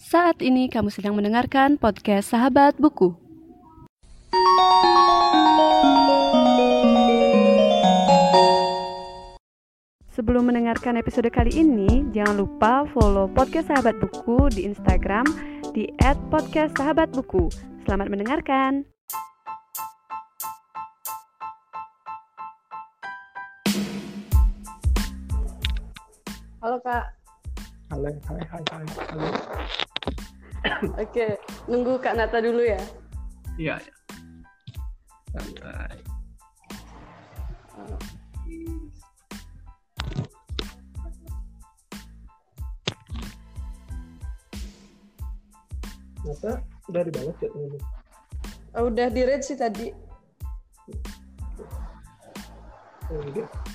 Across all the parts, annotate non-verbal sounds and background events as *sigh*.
Saat ini kamu sedang mendengarkan podcast Sahabat Buku. Sebelum mendengarkan episode kali ini, jangan lupa follow podcast Sahabat Buku di Instagram di @podcastsahabatbuku. Selamat mendengarkan. Halo Kak. Halo, hai, hai, hai, halo. Oke, nunggu Kak Nata dulu ya. Iya, ya. Santai. Masa udah dibalas ya ini? Oh, udah di read sih tadi. Oh.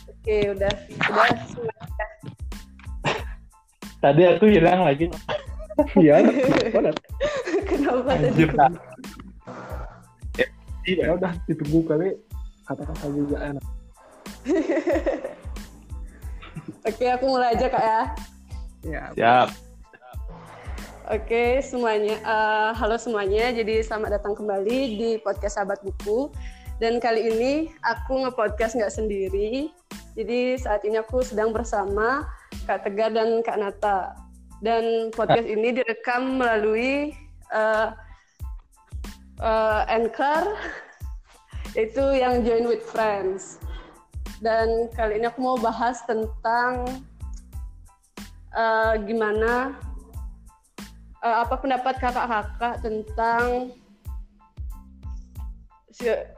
Oke, udah. Udah semuanya. Tadi aku hilang lagi. Iya, *laughs* kenapa? Kenapa tadi? Ya udah ditunggu kali kata-kata juga enak. *laughs* Oke, aku mulai aja Kak ya. Ya, Siap. Oke, semuanya. eh, halo semuanya. Jadi selamat datang kembali di podcast Sahabat Buku. Dan kali ini aku nge-podcast nggak sendiri. Jadi saat ini aku sedang bersama Kak Tegar dan Kak Nata. Dan podcast ini direkam melalui eh, eh, Anchor, *laughs* itu yang Join with Friends. Dan kali ini aku mau bahas tentang eh, gimana eh, apa pendapat kakak-kakak tentang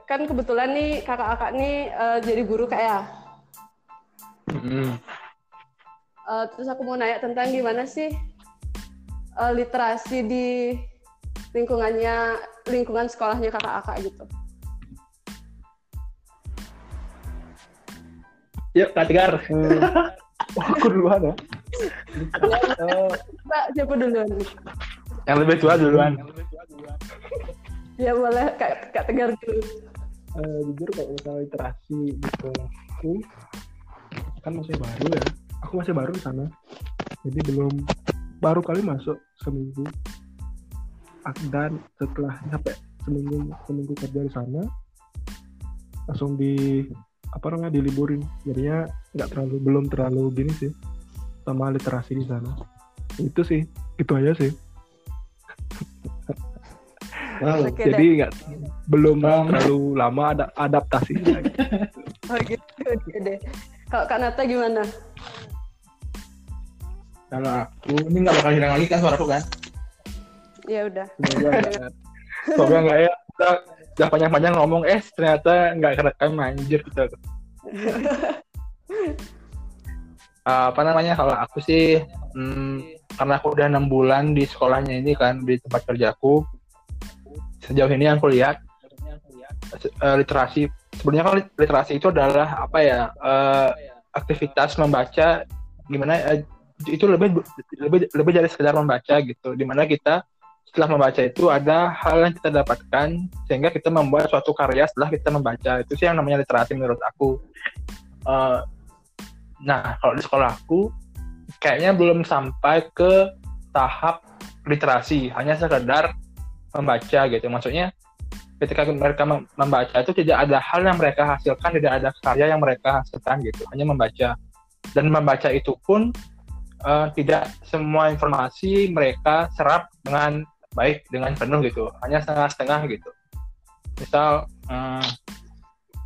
kan kebetulan nih kakak-kakak nih eh, jadi guru kak ya. Mm. Eh, terus aku mau nanya tentang gimana sih eh, literasi di lingkungannya lingkungan sekolahnya kakak-kakak gitu. Yuk, Kak Tegar. eh, oh, *laughs* aku duluan ya. Mbak siapa duluan? Yang lebih tua duluan. Ya boleh kak, kak Tegar dulu. eh, jujur kalau misalnya literasi gitu, aku kan masih baru ya. Aku masih baru di sana, jadi belum baru kali masuk seminggu. Ak- Dan setelah sampai seminggu seminggu kerja di sana, langsung di apa namanya diliburin. Jadinya nggak terlalu belum terlalu gini sih sama literasi di sana. Itu sih, itu aja sih. Wow. Jadi nggak belum Bang. terlalu lama ada adaptasi deh. *laughs* Oh gitu, deh. Kalau Kak Nata gimana? Kalau aku ini nggak bakal hilang lagi kan suaraku kan? Ya udah. semoga nggak ya. Udah, udah panjang-panjang ngomong, eh ternyata nggak kerekam anjir gitu. Eh, *laughs* apa namanya kalau aku sih hmm, karena aku udah enam bulan di sekolahnya ini kan di tempat kerjaku sejauh ini yang aku lihat eh, literasi sebenarnya kan lit- literasi itu adalah apa ya eh, aktivitas membaca gimana eh, itu lebih lebih lebih dari sekedar membaca gitu. Di mana kita setelah membaca itu ada hal yang kita dapatkan sehingga kita membuat suatu karya setelah kita membaca. Itu sih yang namanya literasi menurut aku. Eh, nah kalau di sekolahku kayaknya belum sampai ke tahap literasi. Hanya sekedar membaca gitu. Maksudnya ketika mereka mem- membaca itu tidak ada hal yang mereka hasilkan tidak ada karya yang mereka hasilkan gitu. Hanya membaca. Dan membaca itu pun eh, tidak semua informasi mereka serap dengan baik dengan penuh gitu. Hanya setengah-setengah gitu. Misal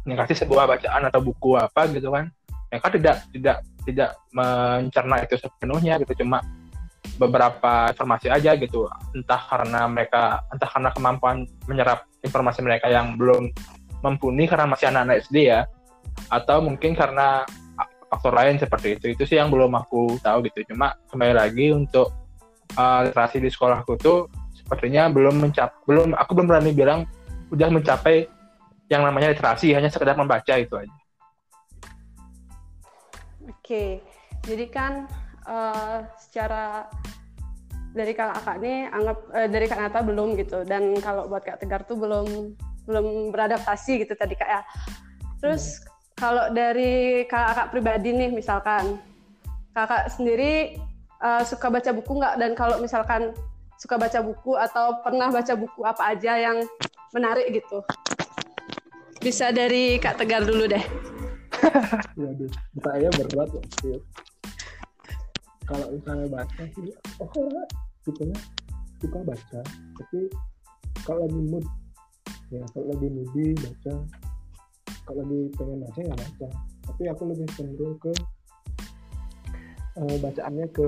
dikasih sebuah bacaan atau buku apa gitu kan mereka tidak tidak tidak mencerna itu sepenuhnya gitu. Cuma beberapa informasi aja gitu. Entah karena mereka entah karena kemampuan menyerap informasi mereka yang belum mumpuni karena masih anak-anak SD ya atau mungkin karena faktor lain seperti itu. Itu sih yang belum aku tahu gitu. Cuma kembali lagi untuk uh, literasi di sekolahku tuh sepertinya belum mencap belum aku belum berani bilang udah mencapai yang namanya literasi hanya sekedar membaca itu aja. Oke, jadi kan eh, secara dari kakak nih anggap eh, dari kak Nata belum gitu. Dan kalau buat kak Tegar tuh belum belum beradaptasi gitu tadi kak ya. Terus kalau dari kakak pribadi nih misalkan kakak sendiri eh, suka baca buku nggak dan kalau misalkan suka baca buku atau pernah baca buku apa aja yang menarik gitu. Bisa dari Kak Tegar dulu deh. *laughs* Waduh, saya berat loh. Kalau misalnya baca sih, oke lah, gitu. Suka baca, tapi kalau lagi mood, ya kalau lagi moody baca, kalau lagi pengen baca ya baca. Tapi aku lebih cenderung ke eh, bacaannya ke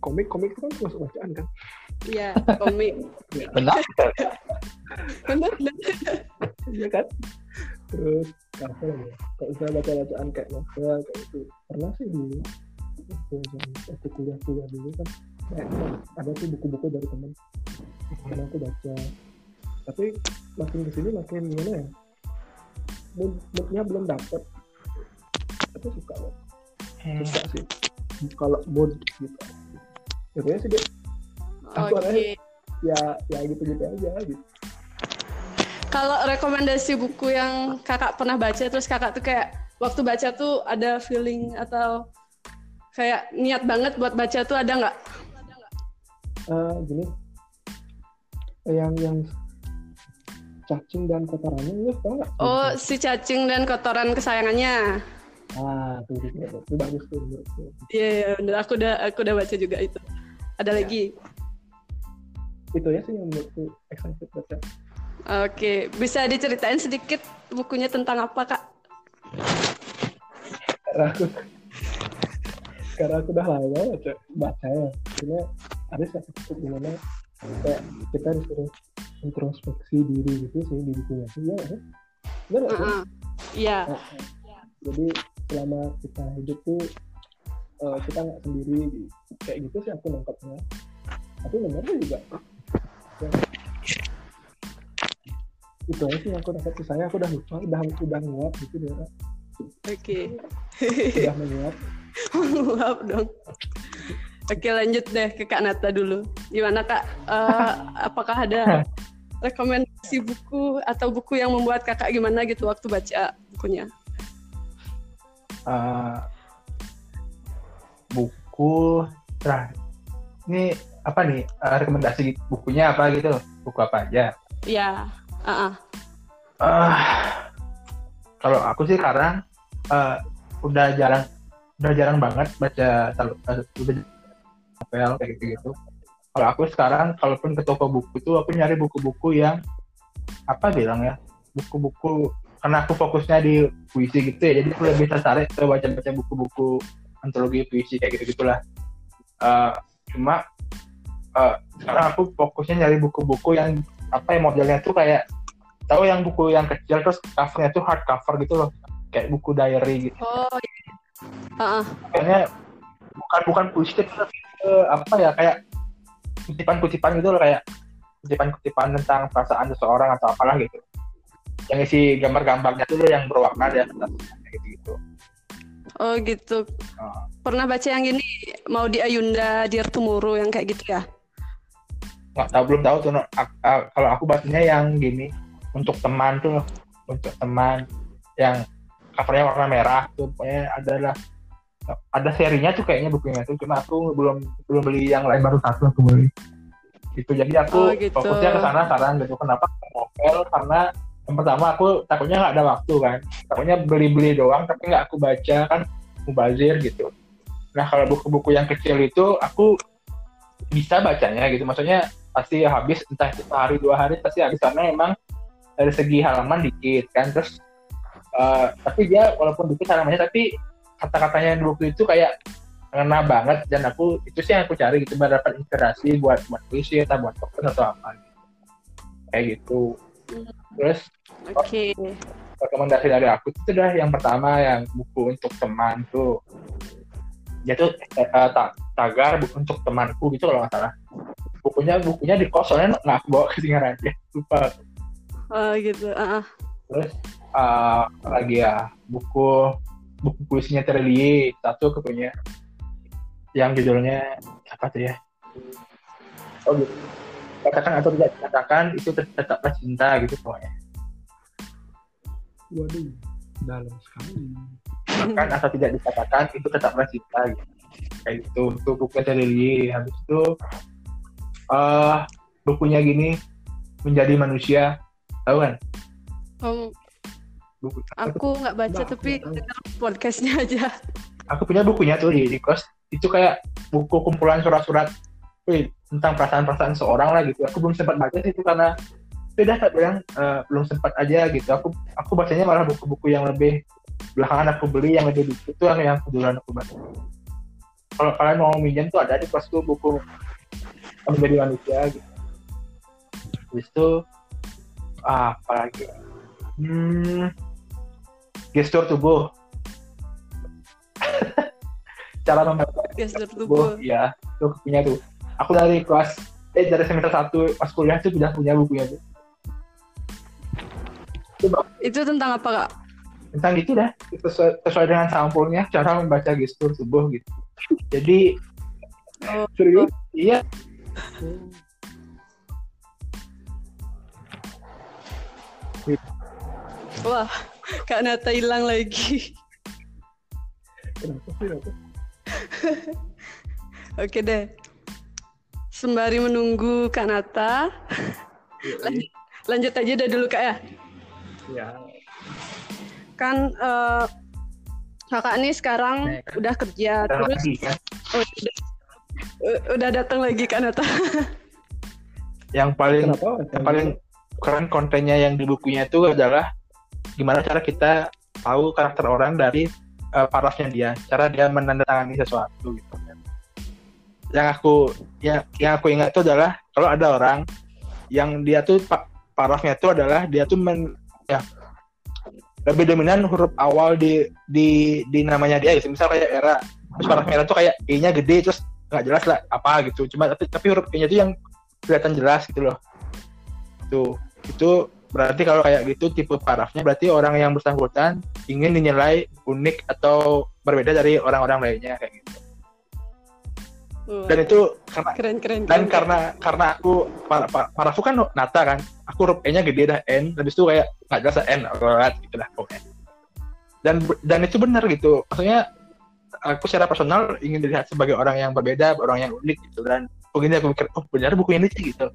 komik, komik itu kan termasuk bacaan kan? Iya, komik. Benar. Bener, bener. Iya kan? Terus apa ya? Kalau misalnya baca bacaan kayak novel kayak itu pernah sih dulu waktu kuliah kuliah dulu kan kayak ada tuh buku-buku dari teman teman aku baca tapi makin ke sini makin gimana ya mood moodnya belum dapet. Tapi suka loh suka sih. Kalau mood gitu. Biasanya sih dia Aku Oke. orangnya- ya ya gitu gitu aja gitu. Kalau rekomendasi buku yang kakak pernah baca, terus kakak tuh kayak waktu baca tuh ada feeling atau kayak niat banget buat baca tuh ada nggak? Eh, gini. Yang yang cacing dan kotorannya lu tau nggak? Oh, si cacing dan kotoran kesayangannya. ah tuh itu, itu, itu bagus tuh. Iya, iya, bener. Aku udah aku udah baca juga itu. Ada lagi. itu ya sih yang menurutku excited baca Oke, bisa diceritain sedikit bukunya tentang apa kak? karena aku karena aku udah lama baca baca ya cuma ada satu buku di mana kayak kita disuruh introspeksi diri gitu sih di bukunya itu ya sih? Bener nggak sih? Iya. Jadi selama kita hidup tuh eh, kita nggak sendiri kayak gitu sih aku nangkapnya tapi benar sih juga Ya. itu aja sih yang aku nangkap sisanya aku udah lupa udah udah nguap gitu dia Oke. udah *laughs* menguap Maaf dong. Oke lanjut deh ke Kak Nata dulu. Gimana Kak? Eh, *laughs* apakah ada *laughs* rekomendasi buku atau buku yang membuat kakak gimana gitu waktu baca bukunya? Eh, buku nah ini apa nih eh, rekomendasi bukunya apa gitu buku apa aja Iya. ah, ah. Ah, kalau aku sih sekarang eh, udah jarang udah jarang banget baca eh, udah novel kayak gitu gitu kalau aku sekarang kalaupun ke toko buku tuh aku nyari buku-buku yang apa bilang ya buku-buku karena aku fokusnya di puisi gitu ya jadi aku lebih tertarik ke baca-baca buku-buku antologi puisi kayak gitu gitulah Eh, cuma eh, sekarang aku fokusnya nyari buku-buku yang apa ya modelnya tuh kayak tahu yang buku yang kecil terus covernya tuh hardcover gitu loh kayak buku diary gitu Oh. iya. Ah, ah. kayaknya bukan bukan puisi tapi ke apa ya kayak kutipan-kutipan gitu loh kayak kutipan-kutipan tentang perasaan seseorang atau apalah gitu yang isi gambar-gambarnya tuh yang berwarna kayak gitu gitu Oh gitu. Ah. Pernah baca yang ini mau di Ayunda Dear Tomorrow yang kayak gitu ya? nggak tahu belum tahu tuh no. Kalau aku bacanya yang gini untuk teman tuh untuk teman yang covernya warna merah tuh pokoknya adalah ada serinya tuh kayaknya bukunya tuh cuma aku belum belum beli yang lain baru satu aku beli. Gitu jadi aku Oh, gitu. fokusnya ke sana sekarang gitu kenapa ke novel karena yang pertama aku takutnya nggak ada waktu kan. Takutnya beli-beli doang tapi nggak aku baca kan mubazir gitu. Nah kalau buku-buku yang kecil itu aku bisa bacanya gitu. Maksudnya pasti habis entah itu sehari dua hari pasti habis. Karena emang dari segi halaman dikit kan. Terus eh, tapi dia walaupun dikit halamannya tapi kata-katanya di buku itu kayak ngena banget dan aku itu sih yang aku cari gitu biar dapat inspirasi buat buat puisi atau buat novel atau apa gitu. kayak gitu terus Oke. rekomendasi dari aku itu dah yang pertama yang buku untuk teman tuh dia tuh eh, eh, ta- tagar buku untuk temanku gitu kalau nggak salah bukunya bukunya di kos soalnya nggak aku bawa ketinggalan aja lupa Oh gitu. Ah, ah. terus apa lagi ya buku buku puisinya Terelie satu aku punya yang judulnya apa tuh ya? Oh gitu. Katakan atau tidak dikatakan itu tet- tetaplah cinta gitu pokoknya. Waduh dalam sekali. Bahkan asal tidak dikatakan itu tetaplah cinta gitu. kayak gitu itu buku Terelie habis itu eh bukunya gini menjadi manusia. Tahu kan? Om, buku. Aku nggak baca Nggak, tapi dengar podcastnya aja. aku punya bukunya tuh di, di kos itu kayak buku kumpulan surat-surat tentang perasaan-perasaan seorang lah gitu. Aku belum sempat baca sih itu karena sudah tak bilang eh, belum sempat aja gitu. Aku aku bacanya malah buku-buku yang lebih belakangan aku beli yang lebih lucu itu yang yang kebetulan aku baca. Kalau kalian mau minjem tuh ada di kos tuh buku menjadi manusia gitu. Habis itu ah, apa lagi? Hmm, gestur tubuh. Cara membaca Gestur tubuh tubuh. ya itu punya tuh. Aku dari kelas eh dari semester satu pas kuliah tuh sudah punya bukunya tuh. Itu tentang apa kak? tentang gitu dah sesuai, sesuai dengan sampulnya cara membaca gestur tubuh gitu. Jadi Oh, Serius? iya. Wah, *laughs* Kak Nata hilang lagi. Kenapa sih? Kenapa? *laughs* Oke deh. Sembari menunggu Kak Nata, lanjut, lanjut aja dah dulu Kak ya. Ya, Kan eh, kakak nih sekarang Nih, kan. udah kerja, terus lagi kan oh, udah, udah datang lagi Kak Nata. *laughs* yang paling kenapa? yang paling keren kontennya yang di bukunya itu adalah gimana cara kita tahu karakter orang dari eh, parafnya dia, cara dia menandatangani sesuatu gitu. Yang aku yang yang aku ingat itu adalah kalau ada orang yang dia tuh pa- parafnya itu adalah dia tuh men, ya lebih dominan huruf awal di di di namanya dia gitu. Misal kayak era terus paraf merah tuh kayak i-nya gede terus nggak jelas lah apa gitu. Cuma tapi, tapi huruf i-nya tuh yang kelihatan jelas gitu loh. Tuh, itu berarti kalau kayak gitu tipe parafnya berarti orang yang bersangkutan ingin dinilai unik atau berbeda dari orang-orang lainnya kayak gitu. Dan itu karena keren keren. dan keren. karena karena aku par, par, parafku kan nata kan, aku huruf E-nya gede dah N, habis itu kayak nggak jelas N, alright, gitu lah pokoknya. Dan dan itu benar gitu, maksudnya aku secara personal ingin dilihat sebagai orang yang berbeda, orang yang unik gitu dan begini aku mikir, oh benar buku ini sih gitu.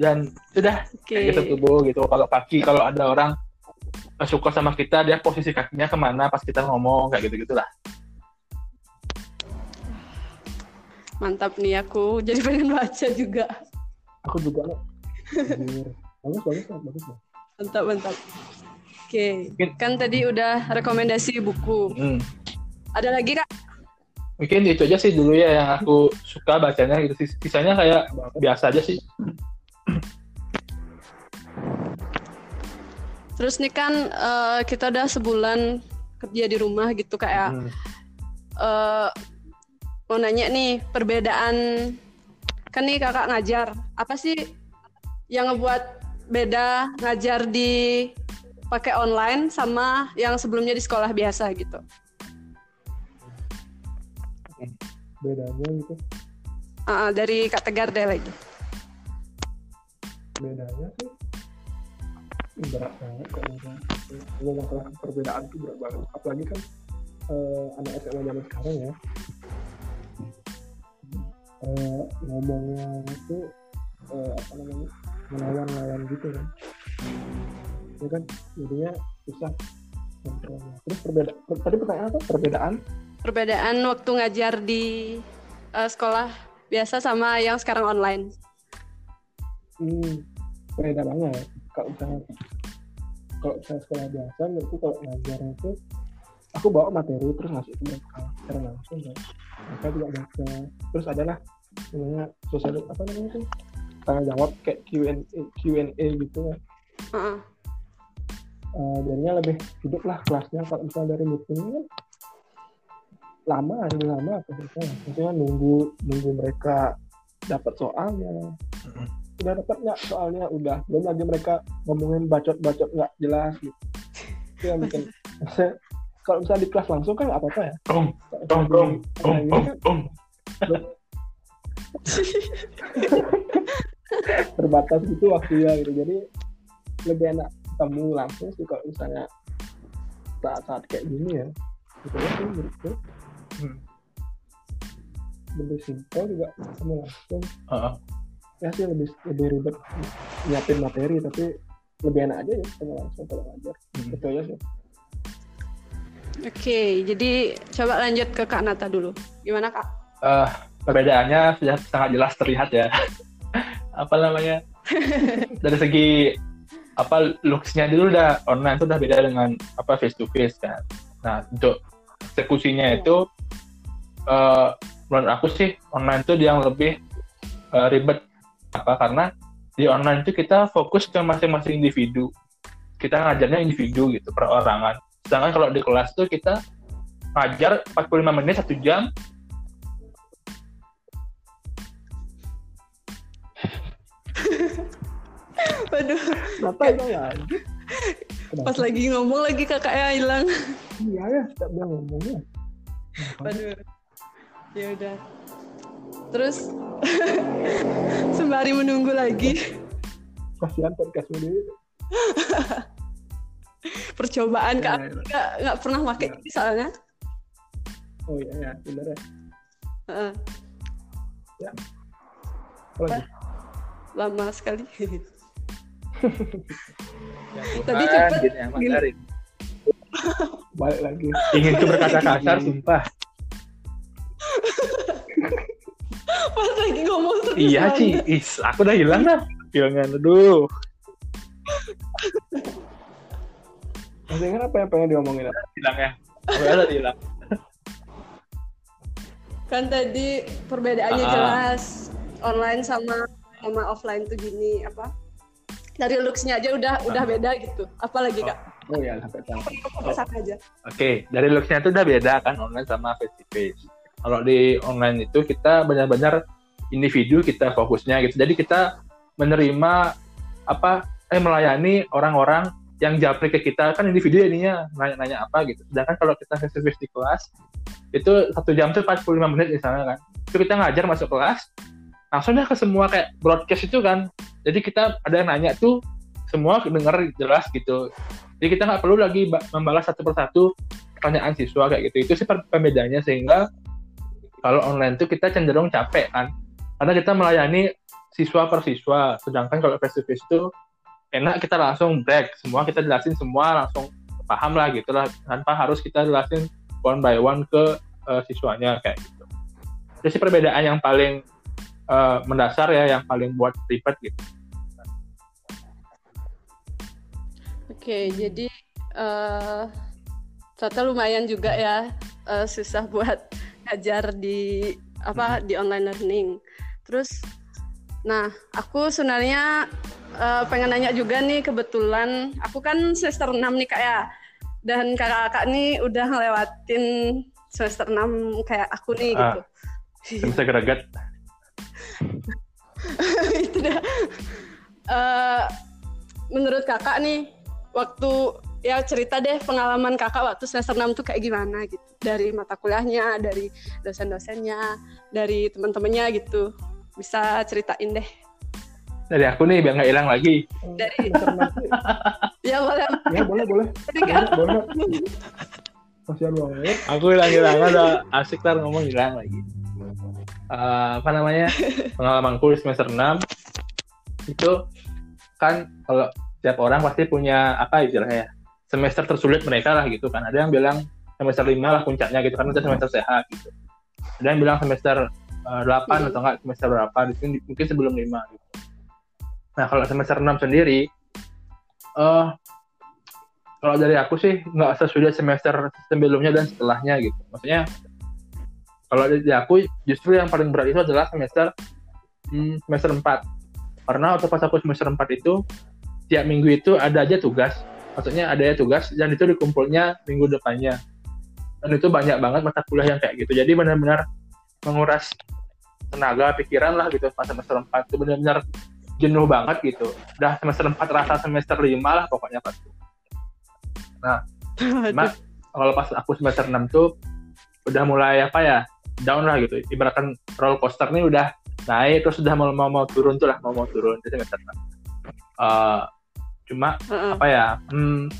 Dan sudah Oke. kayak gitu tubuh gitu kalau kaki kalau ada orang suka sama kita dia posisi kakinya ke mana pas kita ngomong kayak gitu gitulah Mantap nih aku *laughs* jadi pengen baca juga. Aku juga. Bagus, bagus, bagus. Mantap mantap. Oke, Mungkin- kan tadi udah rekomendasi buku. hmm. Ada lagi kak? mungkin itu aja sih dulu ya yang aku suka bacanya gitu Sis- sisanya kayak biasa aja sih Terus nih kan eh, kita udah sebulan kerja di rumah gitu kayak Hmm. eh, mau nanya nih perbedaan kan nih kakak ngajar apa sih yang ngebuat beda ngajar di pakai online sama yang sebelumnya di sekolah biasa gitu. Bedanya gitu. Ah, dari Kak Tegar deh lagi. Bedanya ih, berat banget ngomong. Ngomong masalah perbedaan tuh berat banget. Apalagi kan eh, anak SMA zaman sekarang ya. Eh, ngomongnya itu eh, apa namanya melawan-lawan gitu kan. Ya kan jadinya susah kontrolnya. Terus perbedaan tadi pertanyaan apa? Perbedaan Perbedaan waktu ngajar di eh, sekolah biasa sama yang sekarang online. Hmm, beda banget. Kalau misalnya kalau misalnya sekolah biasa, menurutku kalau ngajarnya itu aku bawa materi terus ngasih ke mereka secara langsung kan. Mereka juga baca. Terus adalah namanya sosial apa namanya itu tanya jawab kayak Q&A Q&A gitu kan. Ah, ah. Eh, jadinya lebih hidup lah kelasnya kalau misalnya dari meeting kan lama lebih lama apa misalnya maksudnya nunggu nunggu mereka dapat soalnya Mm-mm. Udah dapat nggak? Soalnya udah. Belum lagi mereka ngomongin bacot-bacot nggak jelas gitu. Itu yang bikin *laughs* kalau misalnya di kelas langsung kan nggak apa-apa ya? Om, om, om, om, kan om, om. *laughs* terbatas gitu waktunya gitu. Jadi lebih enak ketemu langsung sih kalau misalnya saat-saat kayak gini ya. Gitu ya sih menurutku Hmm. lebih simpel juga ketemu langsung. Heeh. Ya sih lebih lebih ribet nyiapin materi tapi lebih enak aja ya ketemu langsung kalau ngajar Hmm. itu aja sih Oke, jadi coba lanjut ke Kak Nata dulu. Gimana Kak? Eh, perbedaannya sudah sangat jelas terlihat ya. *laughs* apa namanya? *laughs* Dari segi apa looks-nya dulu udah online itu udah beda dengan apa face to face kan. Nah, untuk eksekusinya itu eh menurut aku sih online itu yang lebih eh, ribet apa karena di online itu kita fokus ke masing-masing individu. Kita ngajarnya individu gitu, perorangan. Sedangkan kalau di kelas tuh kita ngajar 45 menit, satu jam, *laughs* Waduh, kenapa itu lanjut pas lagi ngomong lagi kakaknya hilang. iya ya setiap dia ngomongnya Waduh. Ya udah. Terus *laughs* sembari menunggu lagi kasihan podcast ini percobaan Ya, Kak ya. nggak nggak pernah pakai Ya. ini soalnya. oh iya ya bener ya Heeh, apa lagi lama sekali. *laughs* Tadi gini. garing. balik lagi Ingin tuh berkata kasar, sumpah. Pas lagi ngomong terus Iya. Ci. Is, aku udah hilang dah. Hilangnya, aduh. masih ingat apa yang pengen diomongin apa? Hilangnya. Aku udah hilang. Kan tadi perbedaannya Ah. jelas online sama sama offline tuh gini apa? Dari looks-nya aja udah udah Ah. beda gitu. Apalagi Kak? oh iya sampai tahu aja. Oke, dari looks-nya itu udah beda kan online sama face to face. Kalau di online itu kita benar-benar individu kita fokusnya gitu. Jadi kita menerima apa eh melayani orang-orang yang japri ke kita kan individu jadinya nanya-nanya apa gitu. Sedangkan kalau kita face di kelas itu satu jam tuh 45 menit misalnya kan. Itu kita ngajar masuk kelas langsung ke semua kayak broadcast itu kan. Jadi kita ada yang nanya tuh semua dengar jelas gitu. Jadi kita nggak perlu lagi ba- membalas satu persatu pertanyaan siswa kayak gitu. Itu sih pembedanya sehingga kalau online tuh kita cenderung capek kan. Karena kita melayani siswa per siswa. Sedangkan kalau face to face itu enak kita langsung break. Semua kita jelasin semua langsung paham lah gitu lah. Tanpa harus kita jelasin one by one ke eh, siswanya kayak gitu. Itu sih perbedaan yang paling eh, mendasar ya, yang paling buat ribet gitu. Oke, jadi eh ternyata lumayan juga ya eh, susah buat ngajar di apa di online learning. Terus, nah aku sebenarnya eh, pengen nanya juga nih kebetulan aku kan semester 6 nih kak ya, dan kakak-kakak nih udah ngelewatin semester 6 kayak aku nih Ah. gitu. Bisa greget. *laughs* itu dah. Eh, menurut kakak nih, waktu ya cerita deh pengalaman kakak waktu semester 6 tuh kayak gimana gitu. Dari mata kuliahnya, dari dosen-dosennya, dari teman-temannya gitu. Bisa ceritain deh. Dari aku nih biar nggak hilang lagi. Dari-. *laughs* Ya boleh. ya boleh boleh boleh boleh kasihan banget Aku hilang-hilang ada asik ntar ngomong hilang lagi. Eh, apa namanya pengalamanku di semester 6 itu kan kalau setiap orang pasti punya apa istilahnya ya, semester tersulit mereka lah gitu kan. Ada yang bilang semester 5 lah puncaknya gitu kan itu semester sehat gitu. Ada yang bilang semester eh, 8 atau enggak semester berapa di sini mungkin sebelum 5 gitu. Nah kalau semester 6 sendiri eh kalau dari aku sih nggak sesudah semester sebelumnya dan setelahnya gitu. Maksudnya kalau dari aku justru yang paling berat itu adalah semester hmm, semester 4 karena waktu pas aku semester 4 itu tiap minggu itu ada aja tugas maksudnya ada ya tugas dan itu dikumpulnya minggu depannya. Dan itu banyak banget mata kuliah yang kayak gitu. Jadi benar-benar menguras tenaga pikiran lah gitu pas semester 4 itu benar-benar jenuh banget gitu. Udah semester 4 rasa semester 5 lah pokoknya pas Cuma kalau pas aku semester 6 tuh udah mulai apa ya down lah gitu. Ibaratkan roller coaster nih udah naik terus udah mau mau, mau turun tuh lah mau mau turun jadi semester 6. Eh, cuma Heeh. apa ya? Hmm,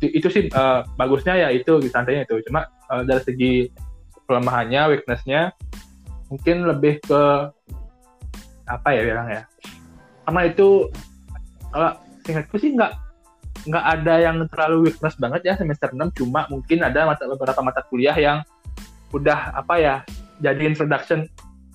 itu, sih eh, bagusnya ya itu gitu santainya itu. Cuma eh, dari segi kelemahannya, weaknessnya mungkin lebih ke apa ya bilang ya karena itu kalau singkatku sih nggak nggak ada yang terlalu weakness banget ya semester 6 cuma mungkin ada mata, beberapa mata kuliah yang udah apa ya jadi introduction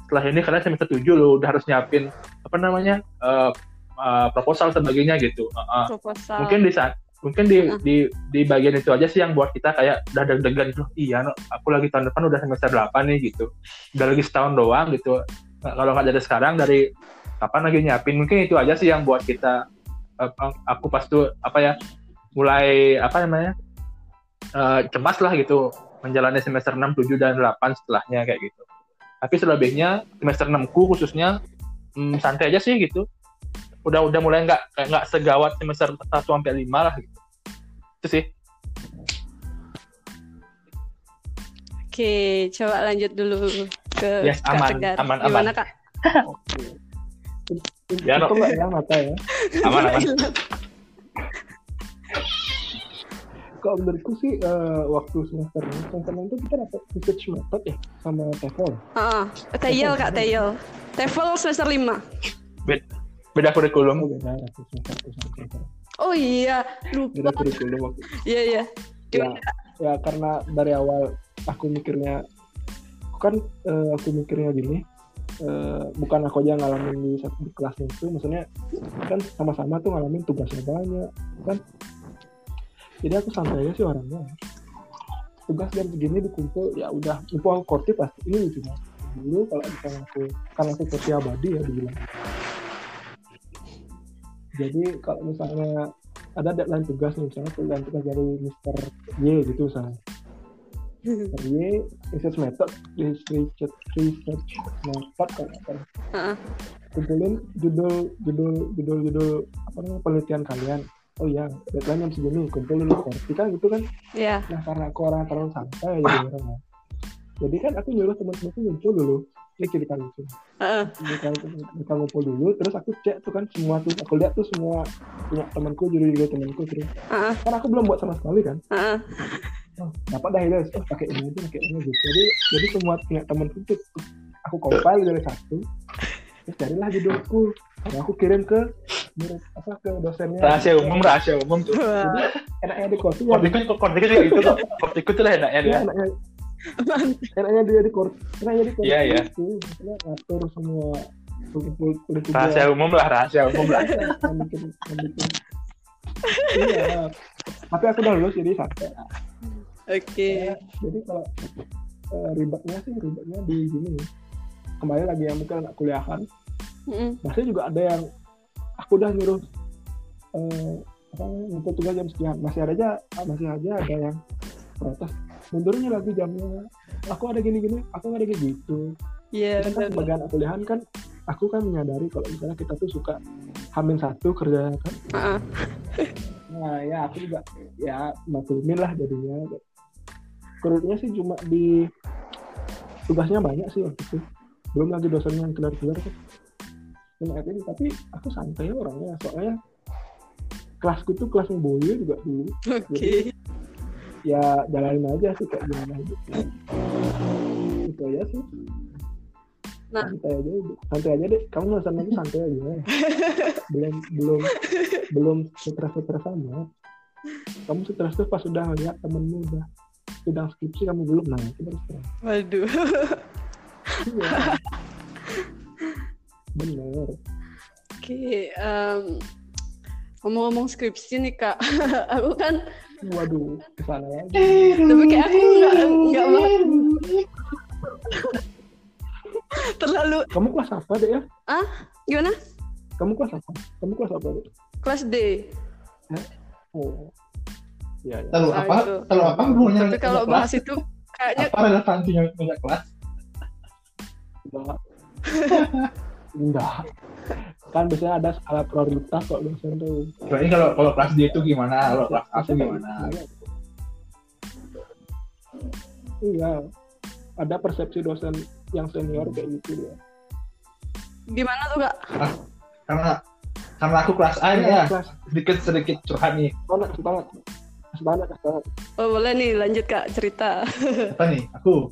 setelah ini karena semester 7 lo udah harus nyiapin apa namanya uh, uh, proposal sebagainya gitu uh, uh. Proposal. mungkin di saat mungkin di, Uh. di di bagian itu aja sih yang buat kita kayak udah deg-degan gitu iya no, aku lagi tahun depan udah semester 8 nih gitu udah lagi setahun doang gitu Nah, kalau nggak dari sekarang dari kapan lagi nyiapin mungkin itu aja sih yang buat kita eh, aku pas tuh apa ya mulai apa namanya eh, cemas lah gitu menjalani semester 6, 7 dan 8 setelahnya kayak gitu. Tapi selebihnya semester 6 ku khususnya hmm, santai aja sih gitu. Udah udah mulai nggak kayak nggak segawat semester 1 sampai 5 lah gitu. Itu sih. Oke, coba lanjut dulu ke Yes, Kak aman, Tegar. aman, Gimana aman. Kak? Ya, itu nggak hilang mata ya Aman aman. kalau menurutku sih eh, waktu semester ini semester ini tuh kita dapat research method ya sama TEFL Heeh. Tayel Kak, Tayel. TEFL semester 5. Beda kurikulum. oh beda Oh iya, beda lupa. kurikulum waktu Iya, iya. ya ya karena dari awal aku mikirnya aku kan eh, aku mikirnya gini eh, bukan aku aja ngalamin di satu di kelasnya itu maksudnya kan sama-sama tuh ngalamin tugasnya banyak kan jadi aku santai aja sih orangnya tugas jam segini dikumpul ya udah mumpung aku korti pasti ini cuma dulu kalau misalnya aku kan aku korti abadi ya dibilang jadi kalau misalnya ada deadline tugas nih misalnya deadline tugas dari Mr. Y gitu misalnya *laughs* Mr. Y research method research research method kalau salah. Heeh. kumpulin judul judul judul judul apa namanya penelitian kalian oh iya deadline jam segini kumpulin korti kan gitu kan Iya. nah karena aku orang terlalu santai jadi orangnya jadi kan aku nyuruh teman-temanku ngumpul dulu ini kiri kan Heeh. mereka, mereka ngumpul dulu terus aku cek tuh kan semua tuh aku lihat tuh semua punya temanku judul judul temanku terus Heeh. karena aku belum buat sama sekali kan Heeh. oh, dapat dah guys oh pakai ini aja pakai ini gitu jadi jadi semua punya temanku tuh aku compile dari satu terus carilah judulku nah, aku kirim ke murid apa ke dosennya Rahasia umum, rahasia umum tuh. Jadi enaknya di kursi ya Kortiku, kortiku juga gitu kok. Kortiku tuh lah enaknya dia. Iya, enaknya enaknya dia di kursi enaknya di kursi Iya, iya. itu maksudnya ngatur semua Rahasia umum lah, rahasia umum lah. yang bikin iya tapi aku udah lulus jadi santai Oke. Ya, jadi kalau eh, ribetnya sih ribetnya di gini kembali lagi yang mungkin anak kuliahan Heeh. masih juga ada yang aku udah nyuruh eh, apa ngumpul tugas jam sekian masih ada aja masih aja ada yang protes mundurnya lagi jamnya. Aku ada gini gini aku ada kayak gitu. Iya, Kita kan sebagai anak kuliahan kan aku kan menyadari kalau misalnya kita tuh suka hamin satu kerja kan. Heeh. nah ya aku juga ya maklumin lah jadinya. Kerutnya sih cuma di tugasnya banyak sih waktu itu. Belum lagi dosennya yang kelar-kelar kan. Itu tapi aku santai orangnya soalnya kelasku tuh kelas boyo juga dulu. Oke. Ya jalanin aja sih kayak gimana hidupnya itu aja sih. Nah. santai aja santai aja deh kamu nggak sama santai aja. Ya. belum belum belum stres stres sama. Kamu stres tuh pas sudah ngeliat temenmu udah sedang skripsi kamu belum nah itu baru stres Waduh. iya. Bener. Oke, em, ngomong-ngomong skripsi nih kak, *laughs* aku kan, waduh ke sana lagi tapi kayak aku nggak nggak terlalu kamu kelas apa deh ya gimana? kamu kelas apa kamu kelas apa deh Kelas D. oh Iya, iya. Kalau Ah, apa? Kalau apa hubungannya Tapi kalau bahas kelas? itu kayaknya apa relevansinya punya kelas? enggak enggak kan biasanya ada skala prioritas kok dosen tuh Berarti kalau kalau kelas D itu gimana? Kalau kelas A itu Biasanya gimana? iya ada persepsi dosen yang senior kayak gitu ya gimana tuh kak? Karena karena aku kelas A ya, kelas sedikit sedikit curhat nih. banget banget banget banget Oh boleh nih lanjut kak cerita. Apa nih? Aku.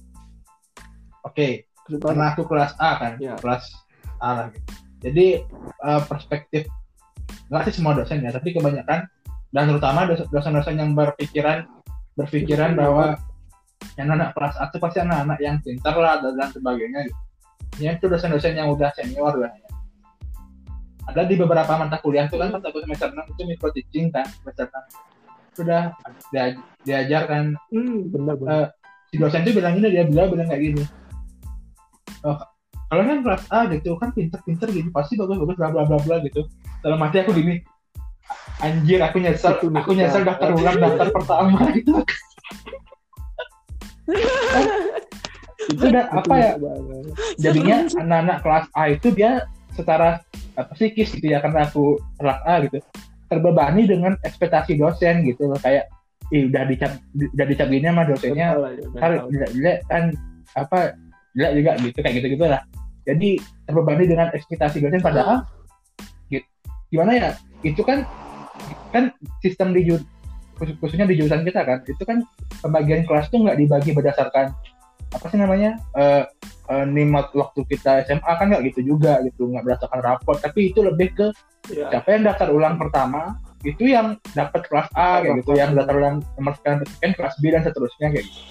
Oke. Kesukaan. karena aku kelas A kan Iya. kelas A lah gitu. Jadi eh, perspektif nggak sih semua dosen ya tapi kebanyakan dan terutama dos- dosen-dosen yang berpikiran berpikiran bahwa yang anak kelas A itu pasti anak-anak yang pintar lah dan, dan sebagainya gitu. Ya itu dosen-dosen yang udah senior lah ya. Ada di beberapa mata kuliah tuh kan pas aku semester 6 itu micro teaching kan semester 6 sudah dia, diajarkan Hmm, benar benar. Eh, si dosen tuh bilang ini dia bilang bilang kayak gini oh, kalau kan kelas A gitu kan pinter-pinter gitu pasti bagus-bagus bla bla bla bla gitu. Dalam hati aku gini anjir aku nyesel Itu aku nyesel daftar ulang daftar pertama *laughs* gitu itu udah apa ya? jadinya anak-anak kelas A itu dia secara apa psikis gitu ya karena aku kelas A gitu. Terbebani dengan ekspektasi dosen gitu loh kayak ih udah dicap udah dicap gini sama dosennya ya, jelek-jelek kan apa jelek juga gitu kayak gitu gitu lah jadi terbebani dengan ekspektasi dosen padahal gitu. gimana ya itu kan kan sistem di khususnya di jurusan kita kan itu kan pembagian kelas tuh nggak dibagi berdasarkan apa sih namanya eh eh, nikmat waktu kita SMA kan nggak gitu juga gitu nggak berdasarkan raport tapi itu lebih ke Iya. siapa yang daftar ulang pertama itu yang dapat kelas A kayak gitu yang daftar ulang nomor sekian kelas B dan seterusnya kayak gitu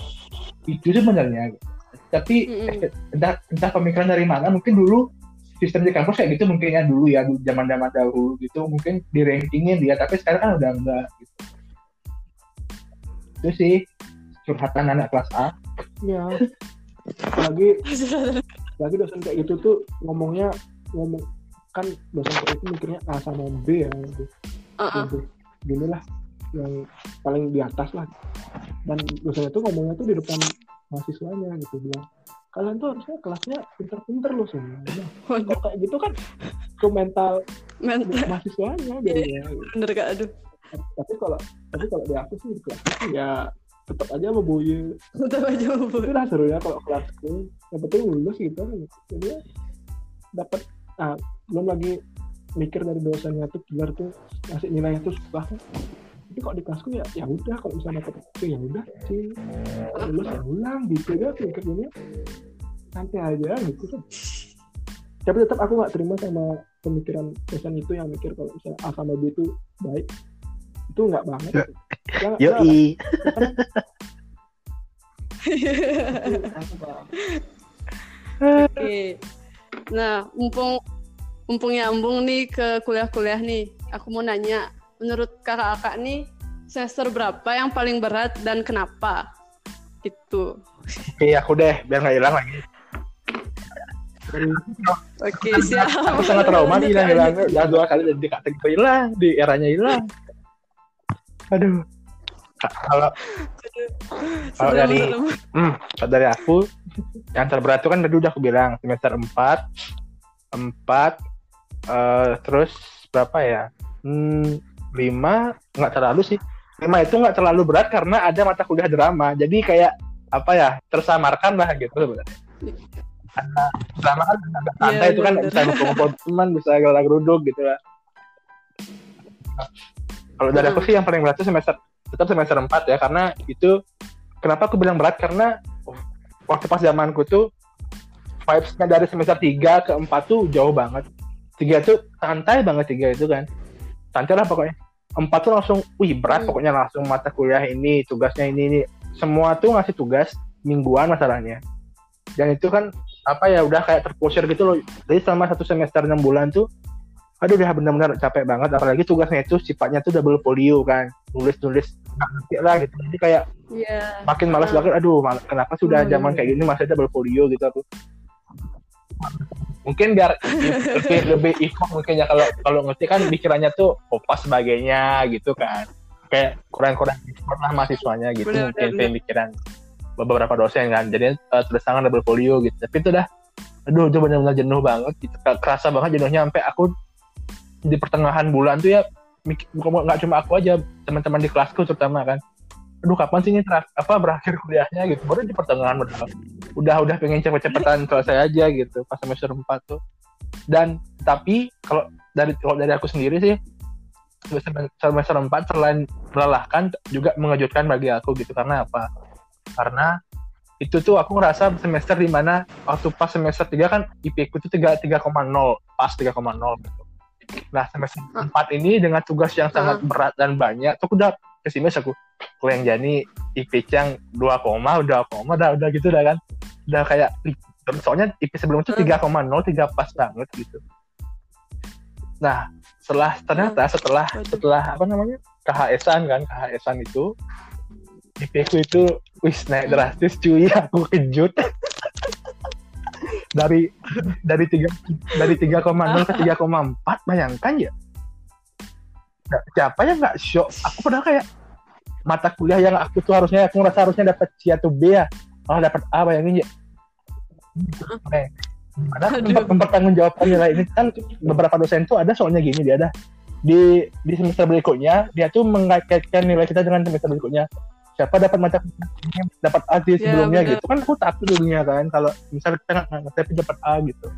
itu sebenarnya gitu. Tapi Mm-mm. entah, entah pemikiran dari mana mungkin dulu sistem di kampus kayak gitu mungkin ya dulu ya zaman zaman dahulu gitu mungkin di rankingin dia tapi sekarang kan udah enggak gitu itu sih curhatan anak kelas A Iya. Lagi lagi *laughs* dosen kayak gitu tuh ngomongnya ngomong kan dosen kayak itu mikirnya A sama B ya gitu. Uh-uh. Gitu. Gini lah yang paling di atas lah dan dosennya tuh ngomongnya tuh di depan mahasiswanya gitu bilang kalian tuh harusnya kelasnya pinter-pinter loh semua Nah, kok kayak gitu kan ke mental mental. mahasiswanya gitu. bener kak aduh. Tapi kalau tapi kalau di aku sih di kelas itu ya tetap aja mau boye. Udah aja bu itu lah serunya kalau kelasku yang penting lulus gitu. Kan jadi ya dapat ah, belum lagi mikir dari dosennya tuh biar tuh ngasih nilainya tuh suka tapi kok di kelasku ya ya udah kalau misalnya dapat itu ya udah sih lulus ya ulang gitu ya mikir jadinya santai aja gitu kan tapi tetap aku nggak terima sama pemikiran dosen itu yang mikir kalau misalnya A sama B itu baik itu nggak banget Ya. Ya, ya, Yoi. aku paham. Oke. Nah, mumpung mumpung nyambung nih ke kuliah-kuliah nih, aku mau nanya, menurut kakak-kakak nih semester berapa yang paling berat dan kenapa? Gitu. oke aku deh biar nggak hilang lagi. Oke, siap. aku sangat trauma nih hilang hilang. Ya dua kali jadi kata gitu hilang di eranya hilang. Aduh. Ka- kalau kalau dari hmm, kalau dari aku yang terberat itu kan tadi udah aku bilang semester 4 empat eh, terus berapa ya? Hmm, lima nggak terlalu sih lima itu nggak terlalu berat karena ada mata kuliah drama jadi kayak apa ya tersamarkan lah gitu sebenarnya karena drama kan agak santai Iya, itu kan bener. bisa ngumpul-ngumpul teman bisa gelar geruduk gitu lah kalau dari aku sih yang paling berat itu semester tetap semester 4 ya karena itu kenapa aku bilang berat karena waktu pas zamanku tuh vibes-nya dari semester 3 ke 4 tuh jauh banget. Tiga tuh santai banget tiga itu kan. Santai lah pokoknya. Empat tuh langsung, wih berat Hmm. pokoknya langsung mata kuliah ini, tugasnya ini, ini. Semua tuh ngasih tugas mingguan masalahnya. Dan itu kan apa ya udah kayak terpusir gitu loh. Jadi selama satu semester enam bulan tuh, aduh udah benar-benar capek banget. Apalagi tugasnya itu sifatnya tuh double folio kan, nulis-nulis nggak ngerti lah gitu. Jadi kayak Iya. makin malas banget aduh mal- kenapa sudah Oh, zaman kayak gini masih ada portfolio gitu aku mungkin biar lebih lebih ikut mungkin ya kalau kalau ngerti kan pikirannya tuh opa sebagainya gitu kan. Kayak kurang-kurang lah mahasiswanya gitu Bener, mungkin bener, pemikiran beberapa dosen kan. Jadi uh, tulis tangan double folio gitu. Tapi itu udah aduh itu benar-benar jenuh banget gitu. Kerasa banget jenuhnya sampai aku di pertengahan bulan tuh ya nggak cuma aku aja teman-teman di kelasku terutama kan. Aduh kapan sih ini terak- apa berakhir kuliahnya gitu. Baru di pertengahan udah udah udah pengen cepet-cepetan selesai aja gitu pas semester 4 tuh dan tapi kalau dari kalau dari aku sendiri sih semester semester 4 selain melelahkan juga mengejutkan bagi aku gitu karena apa karena itu tuh aku ngerasa semester di mana waktu pas semester 3 kan IP ku tuh 3 3,0 pas 3,0 gitu. Nah, semester Ah. 4 ini dengan tugas yang sangat Ah. berat dan banyak, tuh aku udah pesimis aku. Aku yang jadi IP yang 2, udah koma, udah udah gitu dah kan. Udah kayak soalnya IP sebelum itu Ah. 3,0 3 pas banget gitu. Nah, setelah ternyata setelah setelah apa namanya? KHS-an kan, KHS-an itu IP ku itu wis naik drastis cuy, *laughs* aku kejut. dari dari tiga dari 3,0 ke 3,4 bayangkan ya siapa yang nggak shock aku padahal kayak mata kuliah yang aku tuh harusnya aku ngerasa harusnya dapat C atau B ya. Malah dapat A bayangin ya. Gimana Aduh. memper- mempertanggungjawabkan nilai ini kan beberapa dosen tuh ada soalnya gini dia ada. Di di semester berikutnya dia tuh mengaitkan nilai kita dengan semester berikutnya. Siapa dapat mata kuliah dapat A di Ya, sebelumnya bener. gitu. Kan aku takut dulunya kan kalau misalnya kita nggak nggak tapi dapat A gitu.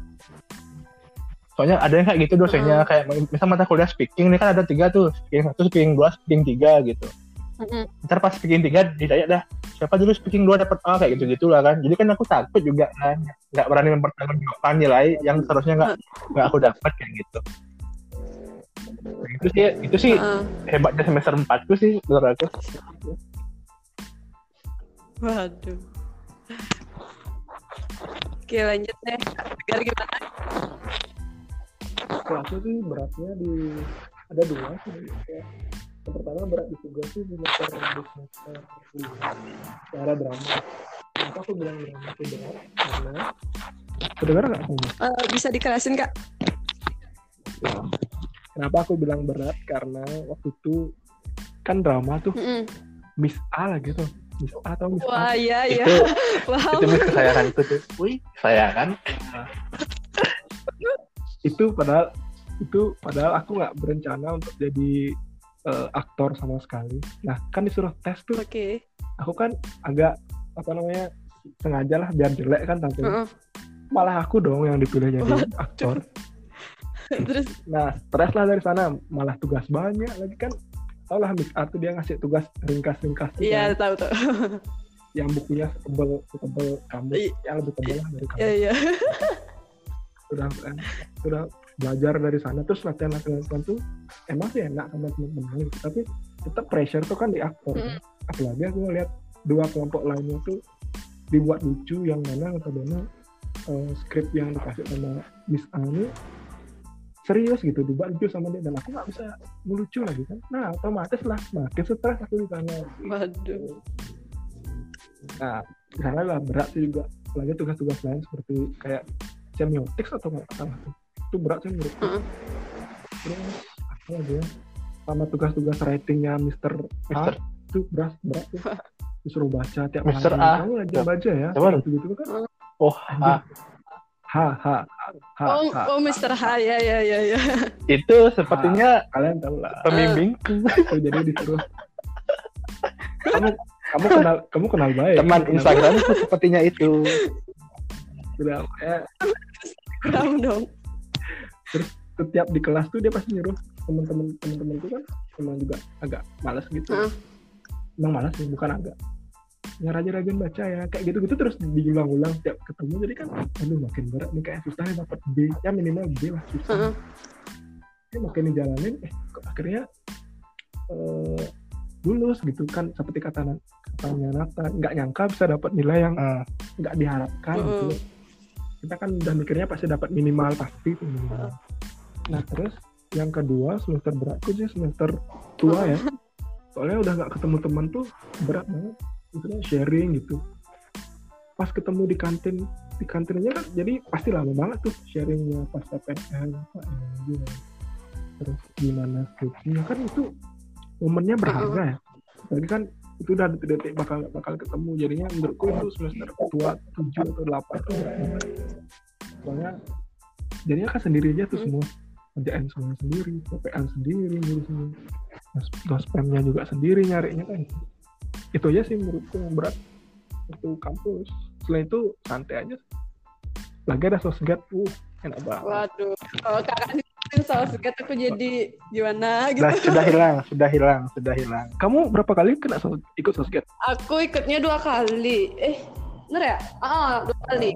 Soalnya ada yang kayak gitu dosennya Hmm. kayak misal mata kuliah speaking ini kan ada tiga tuh. Speaking satu speaking dua speaking tiga gitu Mm-mm. ntar pas speaking tiga ditanya dah siapa dulu speaking dua dapat A kayak gitu gitulah kan jadi kan aku takut juga kan nggak berani mempertanggungjawabkan nilai yang seharusnya nggak nggak aku dapat kayak gitu Nah, itu sih itu sih Ah. hebatnya semester 4 tuh sih menurut aku Waduh. Oke lanjut deh. Tegar gimana? kelasnya sih beratnya di ada dua sih ya. Pertama berat di tugas sih di semester di semester lima cara drama. Kenapa aku bilang drama itu berat? Karena kedengar nggak kamu Eh, bisa dikerasin kak? kenapa aku bilang berat? Karena waktu itu kan drama tuh Mm-mm. Miss A lah gitu. Miss A atau Miss Wah A? Iya iya. itu *laughs* Wow. itu mis kesayanganku tuh. Wih. Kesayangan. Itu padahal itu padahal aku nggak berencana untuk jadi eh, aktor sama sekali nah kan disuruh tes tuh Oke. aku kan agak apa namanya sengaja lah biar jelek kan tampilnya Heeh. malah aku dong yang dipilih jadi Waduh. aktor *laughs* Terus nah stres lah dari sana malah tugas banyak lagi kan tau lah Miss A tuh dia ngasih tugas ringkas-ringkas tuh iya kan, tahu tahu. *laughs* yang bukunya setebel setebel kamu yang lebih tebel lah dari kamu Iya iya. sudah sudah belajar dari sana. Terus latihan latihan latihan tuh emang sih enak sama teman-teman gitu tapi tetap pressure tuh kan di aktor. Kan. apalagi aku ngeliat dua kelompok lainnya tuh dibuat lucu yang mana notabene uh, skrip yang dikasih sama Miss A ini serius gitu dibuat lucu sama dia. Dan aku nggak bisa melucu lagi kan. Nah otomatis lah makin stres aku di sana. Waduh. nah sana lah berat sih juga. Apalagi tugas-tugas lain seperti kayak semiotics atau salah tuh itu berat sih menurutku. Heeh. terus apa lagi ya? Sama tugas-tugas writingnya Mister Mister A itu berat berat tuh *laughs* disuruh baca tiap Mr. hari. A. kamu lagi baca ya? Coba dong. gitu gitu kan oh ah, ha ha ha Oh, ha oh Mr. H. Ya ya ya ya. *laughs* itu sepertinya kalian tahu lah. pembimbingku Tuh, jadi disuruh. Kamu kamu *laughs* kenal kamu kenal baik. Teman Kenal Instagram itu sepertinya itu. Baik. udah ya, Kamu dong. setiap di kelas tuh dia pasti nyuruh teman-teman teman-teman tuh kan emang juga agak malas gitu Heeh. emang malas sih bukan agak ya rajin-rajin baca ya kayak gitu-gitu terus diulang-ulang setiap ketemu jadi kan aduh makin berat nih kayak susah nih dapat B ya minimal B lah susah Heeh. ya makin dijalanin eh kok akhirnya eh, lulus gitu kan seperti kata katanya Nathan nggak nyangka bisa dapat nilai yang Hmm. nggak diharapkan gitu Heeh. Kita kan udah mikirnya pasti dapat minimal pasti minimal. nah terus yang kedua semester beratku sih semester tua ya. Soalnya udah nggak ketemu teman tuh berat banget. Maksudnya sharing gitu. Pas ketemu di kantin di kantinnya kan jadi pasti lama banget tuh sharingnya pas PPL apa ya, terus gimana skripsinya? Kan itu momennya berharga ya. Jadi kan itu udah detik-detik bakal bakal ketemu. Jadinya menurutku itu semester tua tujuh atau delapan soalnya jadinya kan sendiri aja tuh semua. Kerjaan semua sendiri PPL sendiri ngurusin Dos- dospemnya juga sendiri nyarinya kan. Itu aja sih menurutku yang berat waktu kampus. Selain itu santai aja. Lagi ada sosmed uh enak banget. Waduh. Oh kakak ngikutin soal segat aku jadi gimana gitu. Sudah, sudah *laughs* hilang, sudah hilang, sudah hilang. kamu berapa kali kena ikut sosmed Aku ikutnya dua kali. Eh Bener ya? Ah, dua kali.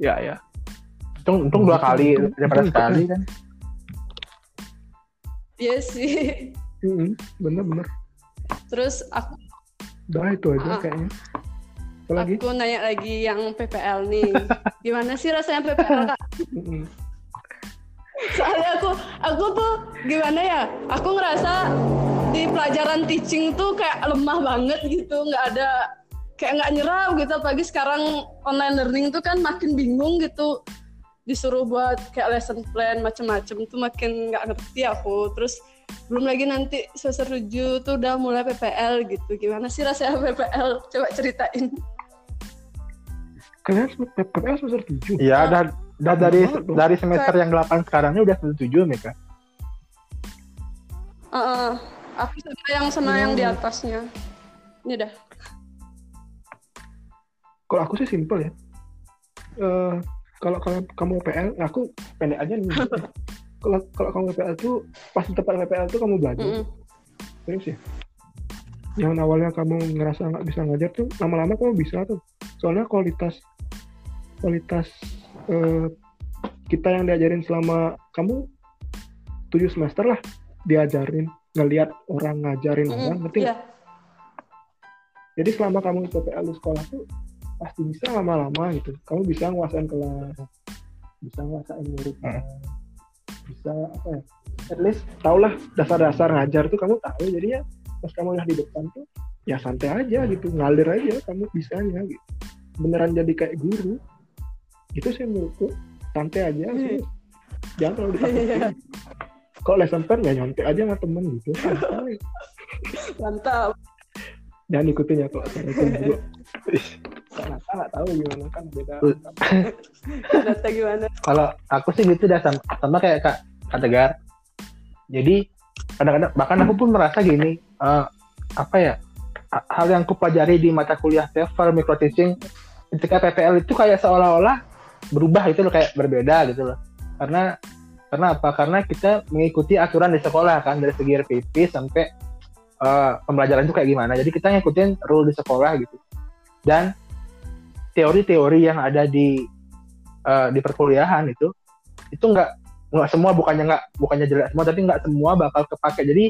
Ya ya. Untung, untung dua kali Untung- daripada untung sekali kan. Iya sih. *laughs* Mm-mm, bener-bener. Terus aku Udah itu aja Ah. kayaknya. Apa lagi? aku nanya lagi yang PPL nih. *laughs* Gimana sih rasanya PPL kak? Soalnya aku aku tuh gimana ya? Aku ngerasa di pelajaran teaching tuh kayak lemah banget gitu, nggak ada kayak nggak nyerap gitu. Apalagi sekarang online learning tuh kan makin bingung gitu. Disuruh buat kayak lesson plan macem-macem tuh makin nggak ngerti aku. Terus belum lagi nanti semester 7 tuh udah mulai PPL gitu. Gimana sih rasanya PPL? Coba ceritain. Kalian PPL semester 7? Iya, udah udah dari banget dong. dari semester yang 8 sekarang ini udah 7 Mika. Heeh. aku sama yang sama yang di Hmm. atasnya. Ini dah. Kalau aku sih simple ya. Eh, kalau kalian kamu PPL, aku pendek aja nih. *laughs* kalau kalau kamu PPL tuh pas di tempat PPL tuh kamu belajar. Mm-mm. Serius ya? Yang awalnya kamu ngerasa nggak bisa ngajar tuh, lama-lama kamu bisa tuh. Soalnya kualitas kualitas eh, kita yang diajarin selama kamu tujuh semester lah diajarin ngelihat orang ngajarin Mm-mm. orang, ngerti? Iya. Jadi selama kamu PPL di sekolah tuh pasti bisa lama-lama gitu. Kamu bisa nguasain kelas, bisa nguasain muridnya, bisa apa ya? At least tau lah dasar-dasar ngajar tuh kamu tahu. Jadinya pas kamu udah di depan tuh ya santai aja gitu, ngalir aja kamu bisanya gitu. Beneran jadi kayak guru. Itu sih menurutku santai aja sih. Jangan terlalu *laughs* ditakutin. Kalau lesson plan ya nyontek aja sama temen gitu. Santai. Mantap. Jangan ikutin ya kalau saya itu dulu. Karena *laughs* saya nggak tahu gimana kan beda. *laughs* Data gimana? Kalau aku sih gitu dah sama, sama kayak Kak, Kak Tegar. Jadi kadang-kadang bahkan aku pun merasa gini, eh, apa ya? ha- Hal yang aku pelajari di mata kuliah TEFL micro teaching ketika PPL itu kayak seolah-olah berubah gitu loh kayak berbeda gitu loh. Karena karena apa? Karena kita mengikuti aturan di sekolah kan dari segi RPP sampai eh, pembelajaran itu kayak gimana. Jadi kita ngikutin rule di sekolah gitu. Dan teori-teori yang ada di eh, di perkuliahan itu itu nggak nggak semua bukannya nggak bukannya jelek semua tapi nggak semua bakal kepake jadi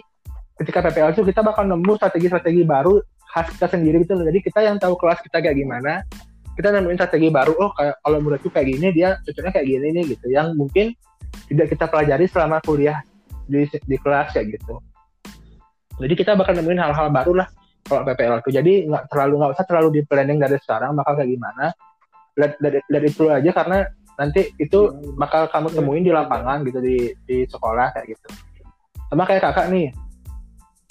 ketika PPL itu kita bakal nemu strategi-strategi baru khas kita sendiri gitu loh. jadi kita yang tahu kelas kita kayak gimana kita nemuin strategi baru oh kayak kalau muridku kayak gini dia cocoknya kayak gini nih gitu. Yang mungkin tidak kita pelajari selama kuliah di di kelas kayak gitu. Jadi kita bakal nemuin hal-hal baru lah kalau PPL itu jadi nggak terlalu nggak usah terlalu di planning dari sekarang bakal kayak gimana. Dari, itu aja karena nanti itu bakal kamu temuin di lapangan gitu di di sekolah kayak gitu. Sama kayak kakak nih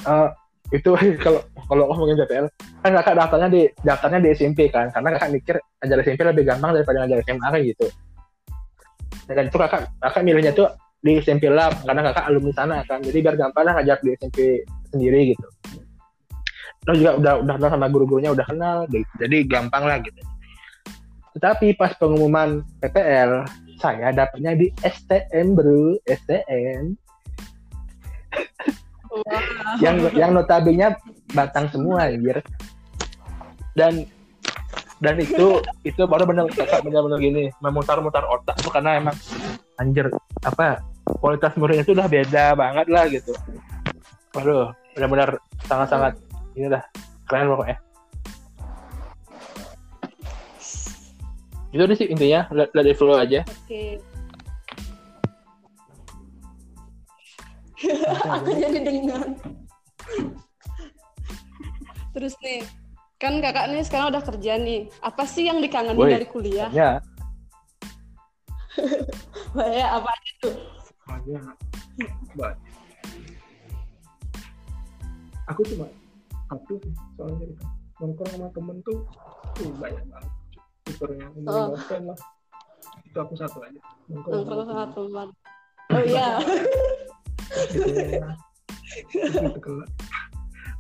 Eh, itu *laughs* kalau kalau ngomongin PPL kan kakak daftarnya di daftarnya di SMP kan. Karena kakak mikir ngajar SMP lebih gampang daripada ngajar SMA kan gitu. Dan itu kakak kakak milihnya tuh di SMP Lab karena kakak alumni sana kan. Jadi biar gampang lah ngajar di SMP sendiri gitu. Terus juga udah udah kenal sama guru-gurunya udah kenal gitu. jadi gampang lah gitu. Tetapi pas pengumuman PPL saya dapatnya di STM bro. STM. Yang yang notabene batang semua anjir. Dan dan itu itu baru benar kakak benar-benar gini memutar-mutar otak tuh karena emang anjir apa kualitas muridnya itu udah beda banget lah gitu. Waduh benar-benar sangat-sangat ini dah keren pokoknya. Itu sih intinya let it flow aja. Oke. *laughs* Aku jadi dengar. Terus nih, kan kakak nih sekarang udah kerja nih. Apa sih yang dikangenin Woi. dari kuliah? ya *laughs* Banyak apa aja tuh? banyak banyak aku cuma satu soalnya itu nongkrong sama temen tuh tuh banyak banget supernya ngomongin Oh. lah itu aku satu aja nongkrong Nongkrong sama sama teman. Oh iya. *laughs* gitu ya. Terus di kelas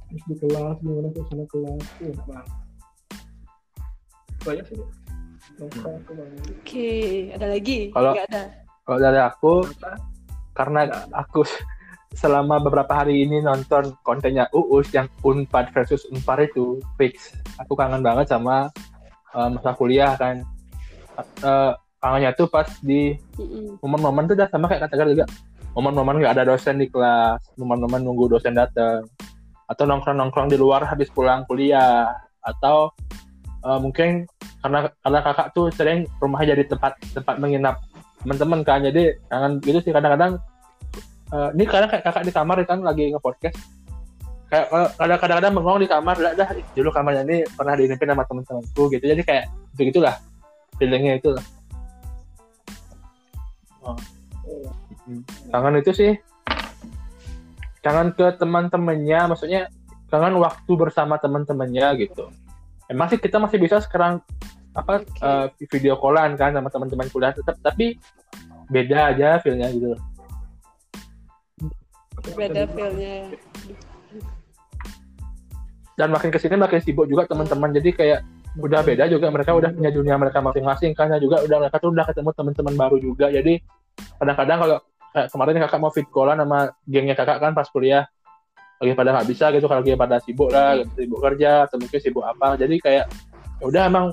terus di kelas? Gimana suasana kelas tuh enak banget banyak. Sih Oke, ada lagi? Kalau- ada. kalau dari aku apa karena aku selama beberapa hari ini nonton kontennya Uus yang Unpad versus Unpar itu fix. Aku kangen banget sama uh, masa kuliah kan. Uh, kangennya tuh pas di momen-momen tuh udah sama kayak kata juga momen-momen nggak ada dosen di kelas. Momen-momen nunggu dosen datang atau nongkrong-nongkrong di luar habis pulang kuliah. Atau uh, mungkin karena karena kakak tuh sering rumahnya jadi tempat tempat menginap teman-teman kan. Jadi kangen gitu sih. Kadang-kadang uh, ini kadang kayak kakak di kamar kan lagi nge-podcast. Kayak uh, kadang- kadang-kadang bengong di kamar. Lah dah dulu kamarnya ini pernah diinepin sama teman-temanku gitu. Jadi kayak begitulah feelingnya itu lah oh. Kangen itu sih kangen ke teman-temannya maksudnya kangen waktu bersama teman-temannya gitu emang sih kita masih bisa sekarang apa Oke. eh, video callan kan sama teman-teman kuliah tetap tapi beda aja feelnya gitu beda feel-nya ya. dan makin ke sini makin sibuk juga teman-teman jadi kayak udah beda juga mereka udah punya dunia mereka masing-masing Dan juga udah mereka tuh udah ketemu teman-teman baru juga jadi kadang-kadang kalau kemarin kakak mau fit callan sama gengnya kakak kan pas kuliah. Lagi pada nggak bisa gitu kalau lagi pada sibuk lah gitu, sibuk kerja atau mungkin sibuk apa. Jadi kayak ya udah emang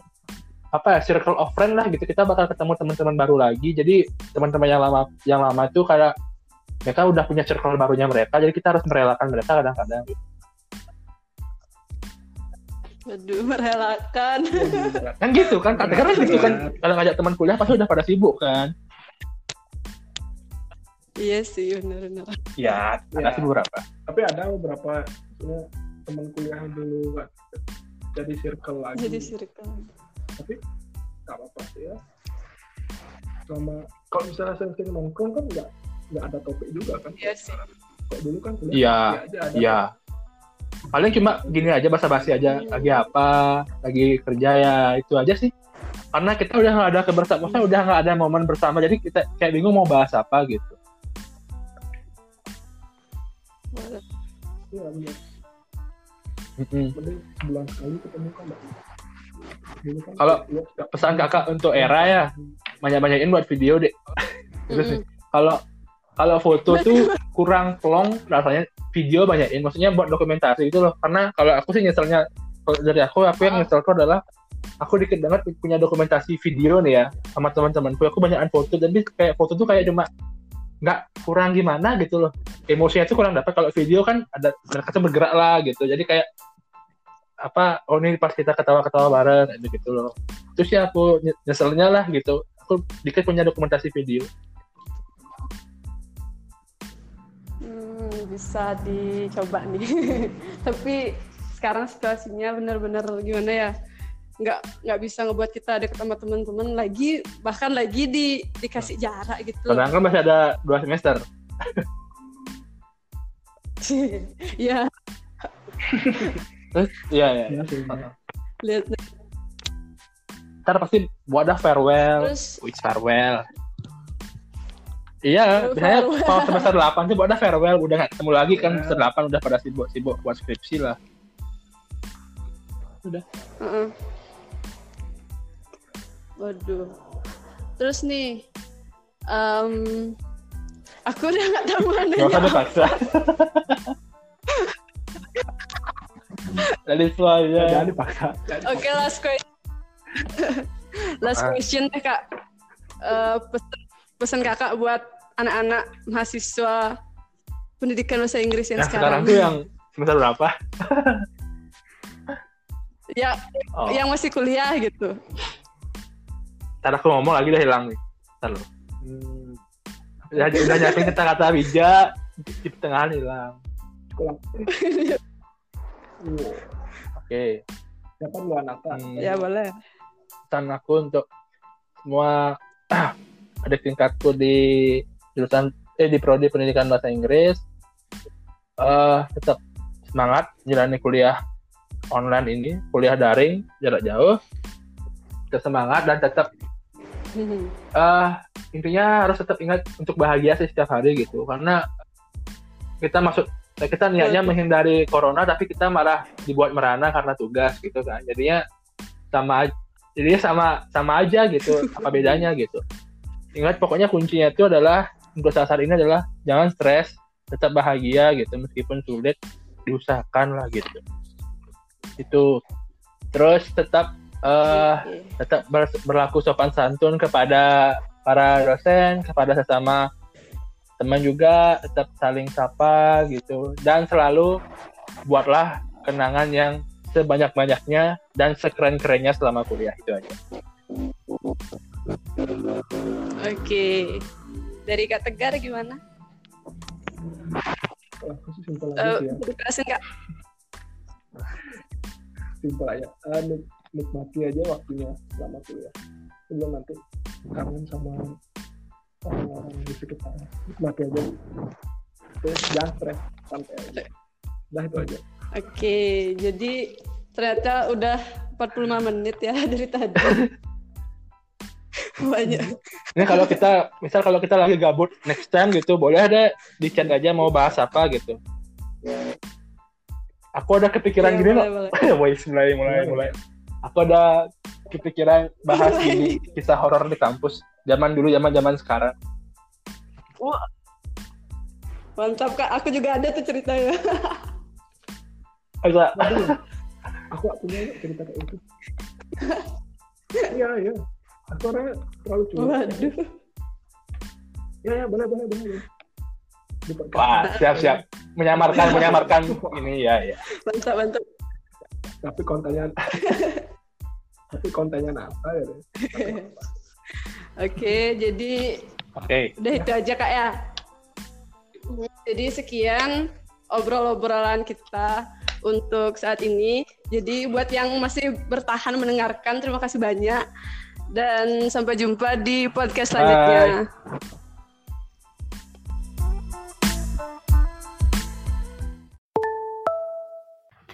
apa ya circle of friend lah gitu. Kita bakal ketemu teman-teman baru lagi. Jadi teman-teman yang lama yang lama itu kayak mereka udah punya circle barunya mereka jadi kita harus merelakan mereka kadang-kadang gitu. Aduh, merelakan. kan gitu kan kadang kan gitu kan. Kalau ngajak teman kuliah pasti udah pada sibuk kan iya sih, benar-benar. ya ada Ya. sih beberapa tapi ada beberapa ya, teman kuliah yang dulu nggak jadi circle lagi Jadi circle. tapi nggak apa-apa sih ya sama kalau misalnya sering-sering nongkrong kan nggak nggak ada topik juga kan Iya sih. kok dulu kan kuliah Iya, iya aja ada Iya. Paling cuma gini aja basa-basi aja. Lagi apa, lagi kerja ya itu aja sih. Karena kita udah nggak ada kebersamaan, maksudnya udah nggak ada momen bersama, jadi kita kayak bingung mau bahas apa gitu. Iya. Mm-mm. mending sebulan sekali ketemu kan kan Kalau ya, nggak- Pesan kakak untuk era ya, banyak-banyakin buat video deh. Sih. Kalau kalau foto tuh *laughs* kurang plong rasanya video banyakin maksudnya buat dokumentasi gitu loh karena kalau aku sih nyeselnya dari aku aku yang nyesel tuh adalah aku dikit banget punya dokumentasi video nih ya sama teman-temanku aku banyakan foto tapi kayak foto tuh kayak cuma nggak kurang gimana gitu loh. Emosinya tuh kurang dapat. Kalau video kan ada tuh bergerak lah gitu. Jadi kayak apa oh ini pas kita ketawa-ketawa bareng gitu, gitu loh. Terus ya aku nye- nyeselnya lah gitu. Aku dikit punya dokumentasi video. Hmm, bisa dicoba nih. *laughs* Tapi sekarang situasinya benar-benar gimana ya? Nggak nggak bisa ngebuat kita deket sama teman-teman lagi, bahkan lagi di dikasih jarak gitu. padahal kan masih ada dua semester *laughs* ya, terus iya ya Iya sih. lihat. ntar pasti buat ada farewell Terus Wih, farewell. Iya, biasanya kalau semester 8 tuh ada farewell, udah gak ketemu lagi kan semester 8 udah pada sibuk-sibuk buat skripsi lah. Heeh. Waduh. Terus nih, em, aku udah nggak tahu mana Gak usah dipaksa. Dari itu aja. jangan dipaksa Oke, last question. last question deh kak. Eh, pesan, pesan kakak buat anak-anak mahasiswa pendidikan bahasa Inggris yang Yang sekarang sekarang. tuh yang semester berapa? Ya, Oh, yang masih kuliah gitu. Ntar aku ngomong lagi udah hilang nih. Ntar lo. Hmm. Udah, udah kata-kata bijak, di pertengahan hilang. *laughs* Oke. siapa dulu Anata Hmm. ya boleh. pesan aku untuk semua *clears throat* adik tingkatku di jurusan eh di prodi pendidikan bahasa Inggris eh tetap semangat menjalani kuliah online ini kuliah daring jarak jauh tetap semangat dan tetap *laughs* eh intinya harus tetap ingat untuk bahagia sih setiap hari gitu. Karena kita masuk kita niatnya Betul. menghindari corona tapi kita malah dibuat merana karena tugas gitu kan. Jadinya sama jadinya sama sama aja gitu. Apa bedanya gitu? Ingat pokoknya kuncinya itu adalah untuk saat ini adalah jangan stres tetap bahagia gitu. Meskipun sulit diusahakan lah gitu. Itu. Terus tetap uh, tetap ber- berlaku sopan santun kepada para dosen, kepada sesama teman juga, tetap saling sapa gitu. Dan selalu buatlah kenangan yang sebanyak-banyaknya dan sekeren-kerennya selama kuliah itu aja. Oke. Dari Kak Tegar gimana? Kalau aku sih simpel Eh, aja sih ya simpel aja Eh, nik- nikmati aja waktunya selama kuliah sebelum nanti kangen sama orang-orang di sekitar nikmati aja terus jangan stres santai aja udah itu aja Oke, jadi ternyata udah 45 menit ya *laughs* dari tadi. *laughs* Banyak. Ini kalau kita, misal kalau kita lagi gabut next time gitu, boleh ada di chat aja mau bahas apa gitu. Aku ada kepikiran Iya, gini boleh, loh. boleh. *laughs* Wais, mulai, mulai, mulai. Aku ada kepikiran bahas ini kisah horor di kampus. Zaman dulu, zaman zaman sekarang. Mantap Kak, aku juga ada tuh ceritanya. Agak, aku punya cerita kayak itu iya iya aku orangnya terlalu curhat Waduh. ya ya boleh boleh boleh wah, siap, siap. Menyamarkan, menyamarkan *laughs* ini ya, ya. Mantap, mantap. tapi kontennya *laughs* tapi kontennya apa ya deh? *laughs* Oke, jadi Oke. udah itu aja Kak ya. Jadi sekian obrol-obrolan kita untuk saat ini. Jadi buat yang masih bertahan mendengarkan, terima kasih banyak. Dan sampai jumpa di podcast selanjutnya.